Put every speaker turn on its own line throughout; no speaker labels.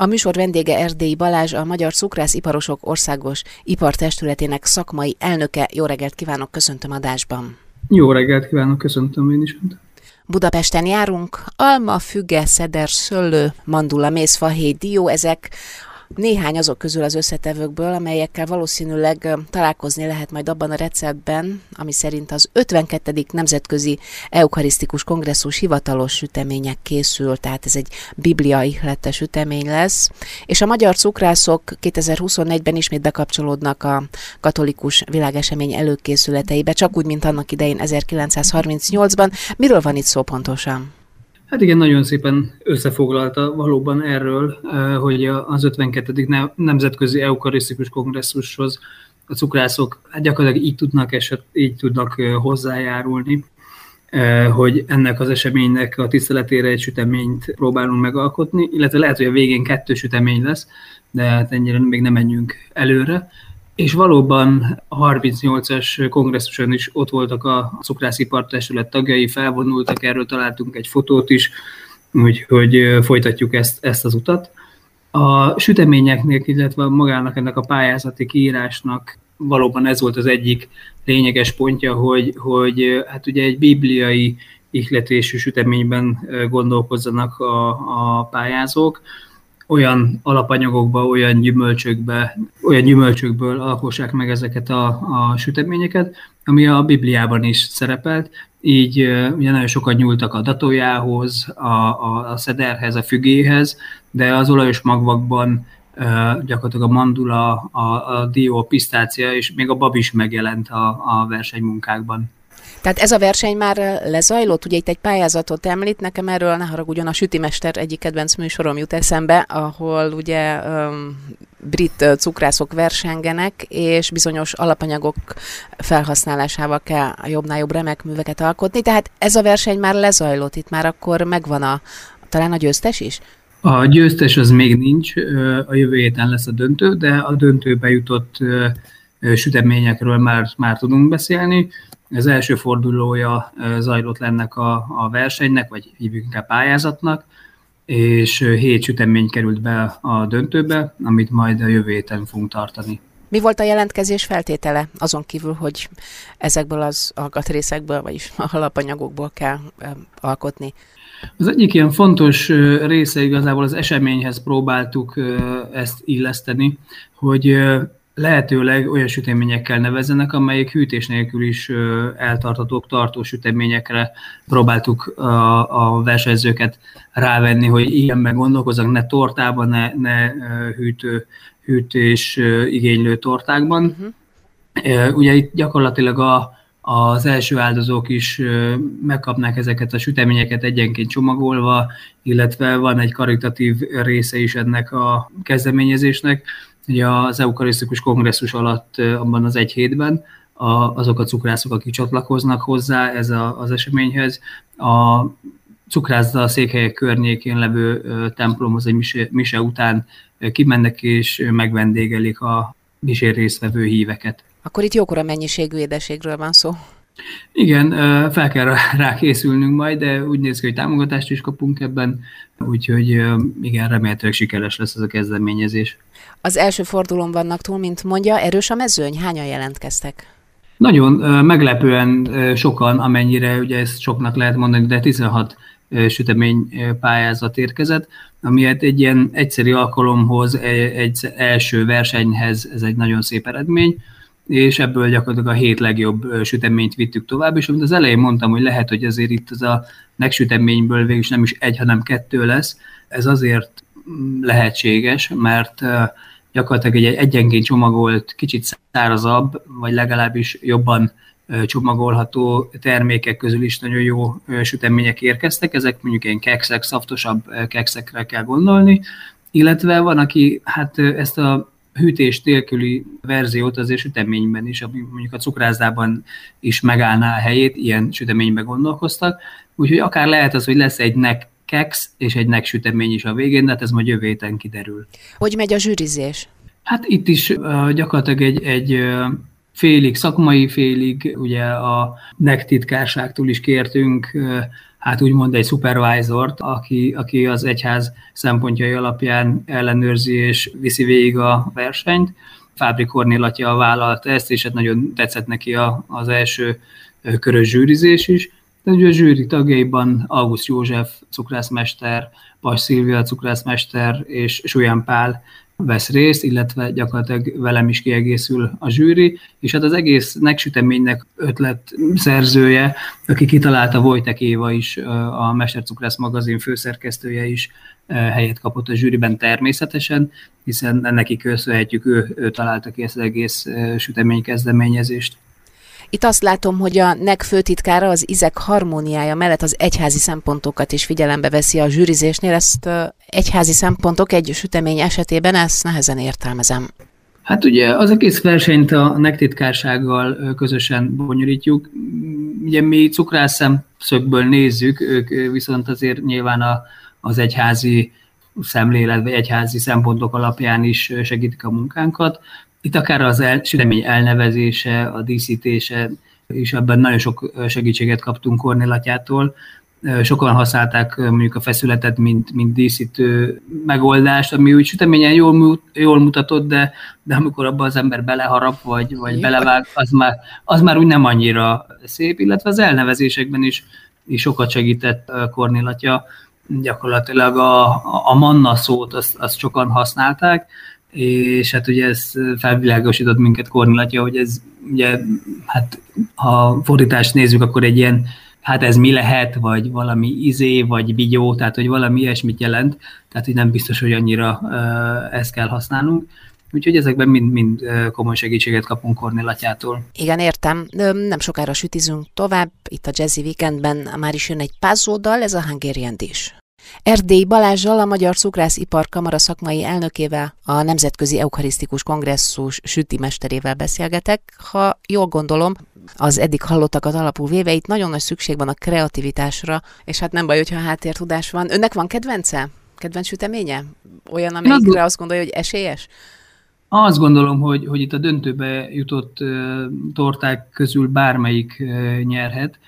A műsor vendége Erdélyi Balázs, a Magyar Cukrásziparosok Országos Ipartestületének szakmai elnöke. Jó reggelt kívánok, köszöntöm adásban.
Jó reggelt kívánok, köszöntöm én is.
Budapesten járunk, alma, füge, szeder, szöllő, mandula, méz, fahéj, dió, ezek néhány azok közül az összetevőkből, amelyekkel valószínűleg találkozni lehet majd abban a receptben, ami szerint az 52. Nemzetközi Eukarisztikus Kongresszus hivatalos sütemények készül, tehát ez egy bibliai ihletes sütemény lesz, és a magyar cukrászok 2024-ben ismét bekapcsolódnak a katolikus világesemény előkészületeibe, csak úgy, mint annak idején 1938-ban. Miről van itt szó pontosan?
Hát igen, nagyon szépen összefoglalta valóban erről, eh, hogy az 52. Nemzetközi Eukarisztikus Kongresszushoz a cukrászok hát gyakorlatilag így tudnak, eset, így tudnak eh, hozzájárulni, eh, hogy ennek az eseménynek a tiszteletére egy süteményt próbálunk megalkotni, illetve lehet, hogy a végén kettő sütemény lesz, de hát ennyire még nem menjünk előre. És valóban a 38-as kongresszuson is ott voltak a cukrászipar testület tagjai, felvonultak, erről találtunk egy fotót is, úgyhogy folytatjuk ezt, ezt az utat. A süteményeknek, illetve magának ennek a pályázati kiírásnak valóban ez volt az egyik lényeges pontja, hogy, hogy hát ugye egy bibliai ihletésű süteményben gondolkozzanak a, a pályázók, olyan alapanyagokba, olyan gyümölcsökbe, olyan gyümölcsökből alkossák meg ezeket a, a süteményeket, ami a Bibliában is szerepelt, így ugye nagyon sokat nyúltak a datójához, a, a, a szederhez, a fügéhez, de az olajos magvakban gyakorlatilag a mandula, a, a dió, a pisztácia, és még a bab is megjelent a, a versenymunkákban.
Tehát ez a verseny már lezajlott, ugye itt egy pályázatot említ, nekem erről ne haragudjon a Sütimester egyik kedvenc műsorom jut eszembe, ahol ugye um, brit cukrászok versengenek, és bizonyos alapanyagok felhasználásával kell a jobbnál jobb remek műveket alkotni, tehát ez a verseny már lezajlott, itt már akkor megvan a, talán a győztes is?
A győztes az még nincs, a jövő héten lesz a döntő, de a döntőbe jutott süteményekről már, már tudunk beszélni. Az első fordulója zajlott lennek a, a versenynek, vagy hívjuk inkább pályázatnak, és hét sütemény került be a döntőbe, amit majd a jövő héten fogunk tartani.
Mi volt a jelentkezés feltétele, azon kívül, hogy ezekből az alkatrészekből, vagyis a alapanyagokból kell alkotni?
Az egyik ilyen fontos része igazából az eseményhez próbáltuk ezt illeszteni, hogy lehetőleg olyan süteményekkel nevezzenek, amelyek hűtés nélkül is eltartatók, tartó süteményekre próbáltuk a, a versenyzőket rávenni, hogy ilyenben gondolkozzanak, ne tortában, ne, ne hűtő, hűtés igénylő tortákban. Uh-huh. Ugye itt gyakorlatilag a, az első áldozók is megkapnák ezeket a süteményeket egyenként csomagolva, illetve van egy karitatív része is ennek a kezdeményezésnek, Ugye az eukarisztikus kongresszus alatt abban az egy hétben a, azok a cukrászok, akik csatlakoznak hozzá ez a, az eseményhez, a cukrászda a székhelyek környékén levő templomhoz egy mise, mise után kimennek és megvendégelik a misén résztvevő híveket.
Akkor itt jókora mennyiségű édeségről van szó.
Igen, fel kell rá készülnünk majd, de úgy néz ki, hogy támogatást is kapunk ebben, úgyhogy igen, remélhetőleg sikeres lesz ez a kezdeményezés.
Az első fordulón vannak túl, mint mondja, erős a mezőny, hányan jelentkeztek?
Nagyon meglepően sokan, amennyire ugye ezt soknak lehet mondani, de 16 sütemény pályázat érkezett, ami hát egy ilyen egyszerű alkalomhoz, egy első versenyhez ez egy nagyon szép eredmény és ebből gyakorlatilag a hét legjobb süteményt vittük tovább, és amit az elején mondtam, hogy lehet, hogy azért itt az a megsüteményből végül is nem is egy, hanem kettő lesz, ez azért mm, lehetséges, mert gyakorlatilag egy egyenként csomagolt, kicsit szárazabb, vagy legalábbis jobban csomagolható termékek közül is nagyon jó sütemények érkeztek, ezek mondjuk ilyen kekszek, szaftosabb kekszekre kell gondolni, illetve van, aki hát ezt a hűtés nélküli verziót azért süteményben is, ami mondjuk a cukrázdában is megállná a helyét, ilyen süteményben gondolkoztak. Úgyhogy akár lehet az, hogy lesz egy nek keks és egy nek sütemény is a végén, de hát ez majd jövő héten kiderül.
Hogy megy a zsűrizés?
Hát itt is uh, gyakorlatilag egy, egy uh, félig szakmai, félig ugye a NEC titkárságtól is kértünk uh, hát úgymond egy supervisort, aki, aki az egyház szempontjai alapján ellenőrzi és viszi végig a versenyt. Fábri Kornél atya vállalta ezt, és hát nagyon tetszett neki a, az első körös zsűrizés is. De ugye a zsűri tagjaiban August József, cukrászmester, Pas Szilvia, cukrászmester és Súlyán Pál vesz részt, illetve gyakorlatilag velem is kiegészül a zsűri, és hát az egész megsüteménynek ötlet szerzője, aki kitalálta Vojtek Éva is, a Mestercukrász magazin főszerkesztője is helyet kapott a zsűriben természetesen, hiszen neki köszönhetjük, ő, ő találta ki ezt az egész sütemény kezdeményezést.
Itt azt látom, hogy a NEC főtitkára az izek harmóniája mellett az egyházi szempontokat is figyelembe veszi a zsűrizésnél. Ezt egyházi szempontok egy sütemény esetében ezt nehezen értelmezem.
Hát ugye az egész versenyt a NEC titkársággal közösen bonyolítjuk. Ugye mi cukrász szemszögből nézzük, ők viszont azért nyilván a, az egyházi szemlélet, vagy egyházi szempontok alapján is segítik a munkánkat. Itt akár az el, sütemény elnevezése, a díszítése, és ebben nagyon sok segítséget kaptunk Kornélatjától. Sokan használták mondjuk a feszületet, mint, mint díszítő megoldást, ami úgy süteményen jól, jól mutatott, de, de amikor abban az ember beleharap, vagy, vagy belevág, az már, az már úgy nem annyira szép, illetve az elnevezésekben is, is sokat segített Kornélatja. Gyakorlatilag a, a manna szót azt, azt sokan használták, és hát ugye ez felvilágosított minket Kornilatja, hogy ez ugye, hát ha fordítást nézzük, akkor egy ilyen, hát ez mi lehet, vagy valami izé, vagy vigyó, tehát hogy valami ilyesmit jelent, tehát hogy nem biztos, hogy annyira uh, ezt kell használnunk. Úgyhogy ezekben mind, mind komoly segítséget kapunk Kornélatyától.
Igen, értem. Nem sokára sütizünk tovább. Itt a Jazzy Weekendben már is jön egy pázódal, ez a Hungarian Dish. Erdély Balázsjal, a Magyar Cukrászipar Kamara szakmai elnökével, a Nemzetközi Eukarisztikus Kongresszus süti mesterével beszélgetek. Ha jól gondolom, az eddig hallottakat alapul véve itt nagyon nagy szükség van a kreativitásra, és hát nem baj, hogyha háttértudás van. Önnek van kedvence? Kedvenc süteménye? Olyan, amelyikre azt gondolja, hogy esélyes?
Azt gondolom, hogy, hogy itt a döntőbe jutott uh, torták közül bármelyik uh, nyerhet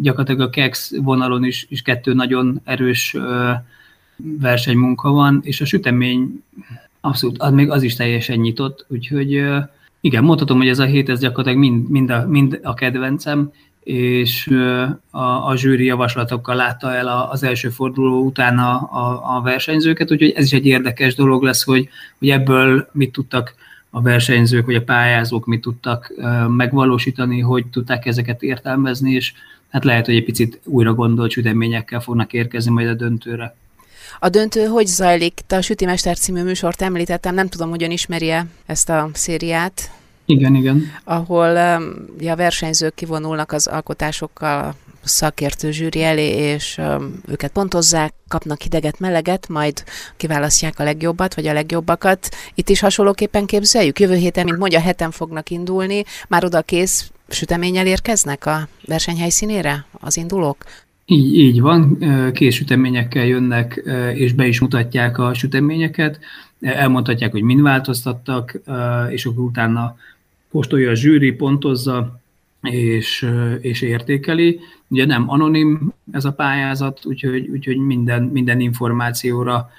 gyakorlatilag a KEX vonalon is, is kettő nagyon erős versenymunka van, és a sütemény abszolút, az még az is teljesen nyitott, úgyhogy igen, mondhatom, hogy ez a hét, ez gyakorlatilag mind, mind, a, mind a kedvencem, és a, a zsűri javaslatokkal látta el az első forduló után a, a, a versenyzőket, úgyhogy ez is egy érdekes dolog lesz, hogy, hogy ebből mit tudtak a versenyzők vagy a pályázók mit tudtak megvalósítani, hogy tudták ezeket értelmezni, és hát lehet, hogy egy picit újra gondolt süteményekkel fognak érkezni majd a döntőre.
A döntő hogy zajlik? Te a Sütimester című műsort említettem, nem tudom, hogyan ismerje ezt a szériát.
Igen, igen.
Ahol ja, a versenyzők kivonulnak az alkotásokkal szakértő zsűri elé, és őket pontozzák, kapnak hideget, meleget, majd kiválasztják a legjobbat, vagy a legjobbakat. Itt is hasonlóképpen képzeljük. Jövő héten, mint mondja, heten fognak indulni, már oda kész süteménnyel érkeznek a versenyhelyszínére az indulók?
Így, így van, kész süteményekkel jönnek, és be is mutatják a süteményeket, elmondhatják, hogy mind változtattak, és akkor utána kóstolja a zsűri, pontozza, és, és értékeli. Ugye nem anonim ez a pályázat, úgyhogy, úgyhogy minden, minden információra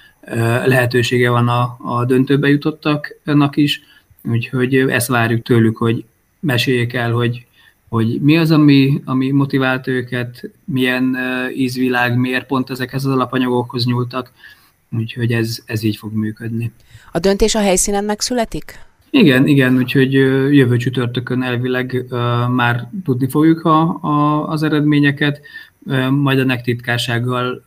lehetősége van a, a döntőbe jutottaknak is, úgyhogy ezt várjuk tőlük, hogy meséljék el, hogy, hogy mi az, ami, ami motivált őket, milyen ízvilág, miért pont ezekhez az alapanyagokhoz nyúltak, úgyhogy ez, ez így fog működni.
A döntés a helyszínen megszületik?
Igen, igen, úgyhogy jövő csütörtökön elvileg már tudni fogjuk a, a, az eredményeket, majd a NEC titkársággal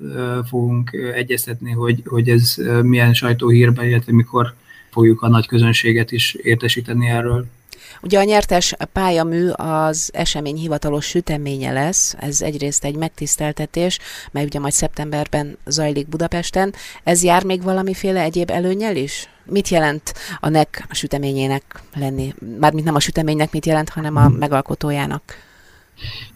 fogunk egyeztetni, hogy, hogy ez milyen sajtóhírben, illetve mikor fogjuk a nagy közönséget is értesíteni erről.
Ugye a nyertes pályamű az esemény hivatalos süteménye lesz, ez egyrészt egy megtiszteltetés, mely ugye majd szeptemberben zajlik Budapesten. Ez jár még valamiféle egyéb előnyel is? Mit jelent a NEC süteményének lenni? Mármint nem a süteménynek mit jelent, hanem a megalkotójának.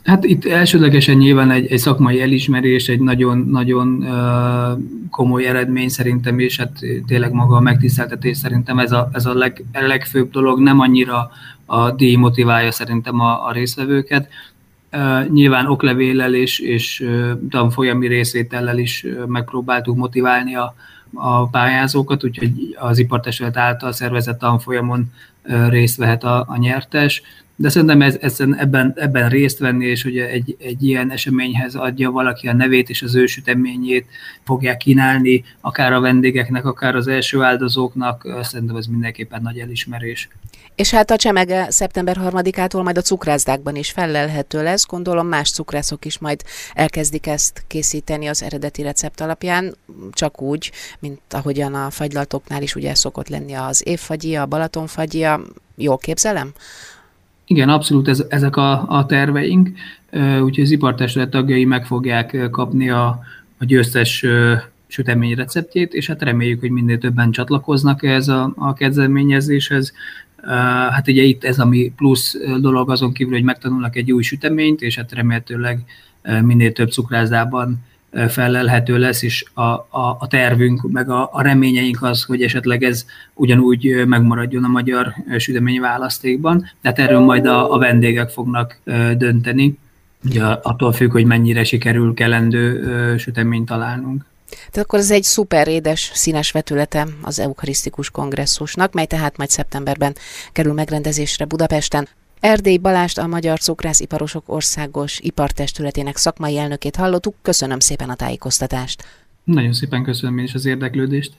Hát itt elsődlegesen nyilván egy, egy szakmai elismerés, egy nagyon-nagyon uh, komoly eredmény szerintem, és hát tényleg maga a megtiszteltetés szerintem ez a, ez a leg, legfőbb dolog, nem annyira a díj motiválja szerintem a, a résztvevőket. Nyilván oklevéllel és, és tanfolyami részétellel is megpróbáltuk motiválni a, a pályázókat, úgyhogy az ipartestület által szervezett tanfolyamon részt vehet a, a nyertes de szerintem ez, ez, ebben, ebben részt venni, és hogy egy, egy ilyen eseményhez adja valaki a nevét és az ő fogják kínálni, akár a vendégeknek, akár az első áldozóknak, szerintem ez mindenképpen nagy elismerés.
És hát a csemege szeptember 3-ától majd a cukrászdákban is fellelhető lesz. Gondolom más cukrászok is majd elkezdik ezt készíteni az eredeti recept alapján, csak úgy, mint ahogyan a fagylaltoknál is ugye szokott lenni az évfagyia, a Balatonfagyia. Jól képzelem?
Igen, abszolút ez, ezek a, a terveink, úgyhogy az ipartestület tagjai meg fogják kapni a, a győztes sütemény receptjét, és hát reméljük, hogy minél többen csatlakoznak ez a, a kezdeményezéshez. Hát ugye itt ez a mi plusz dolog azon kívül, hogy megtanulnak egy új süteményt, és hát remélhetőleg minél több cukrászdában felelhető lesz, és a, a, a tervünk, meg a, a reményeink az, hogy esetleg ez ugyanúgy megmaradjon a magyar sütemény választékban, tehát erről majd a, a vendégek fognak dönteni, ugye attól függ, hogy mennyire sikerül kellendő süteményt találnunk.
Tehát akkor ez egy szuper édes, színes vetülete az eukarisztikus kongresszusnak, mely tehát majd szeptemberben kerül megrendezésre Budapesten. Erdély Balást, a Magyar Cukrásziparosok Országos Ipartestületének szakmai elnökét hallottuk. Köszönöm szépen a tájékoztatást.
Nagyon szépen köszönöm én is az érdeklődést.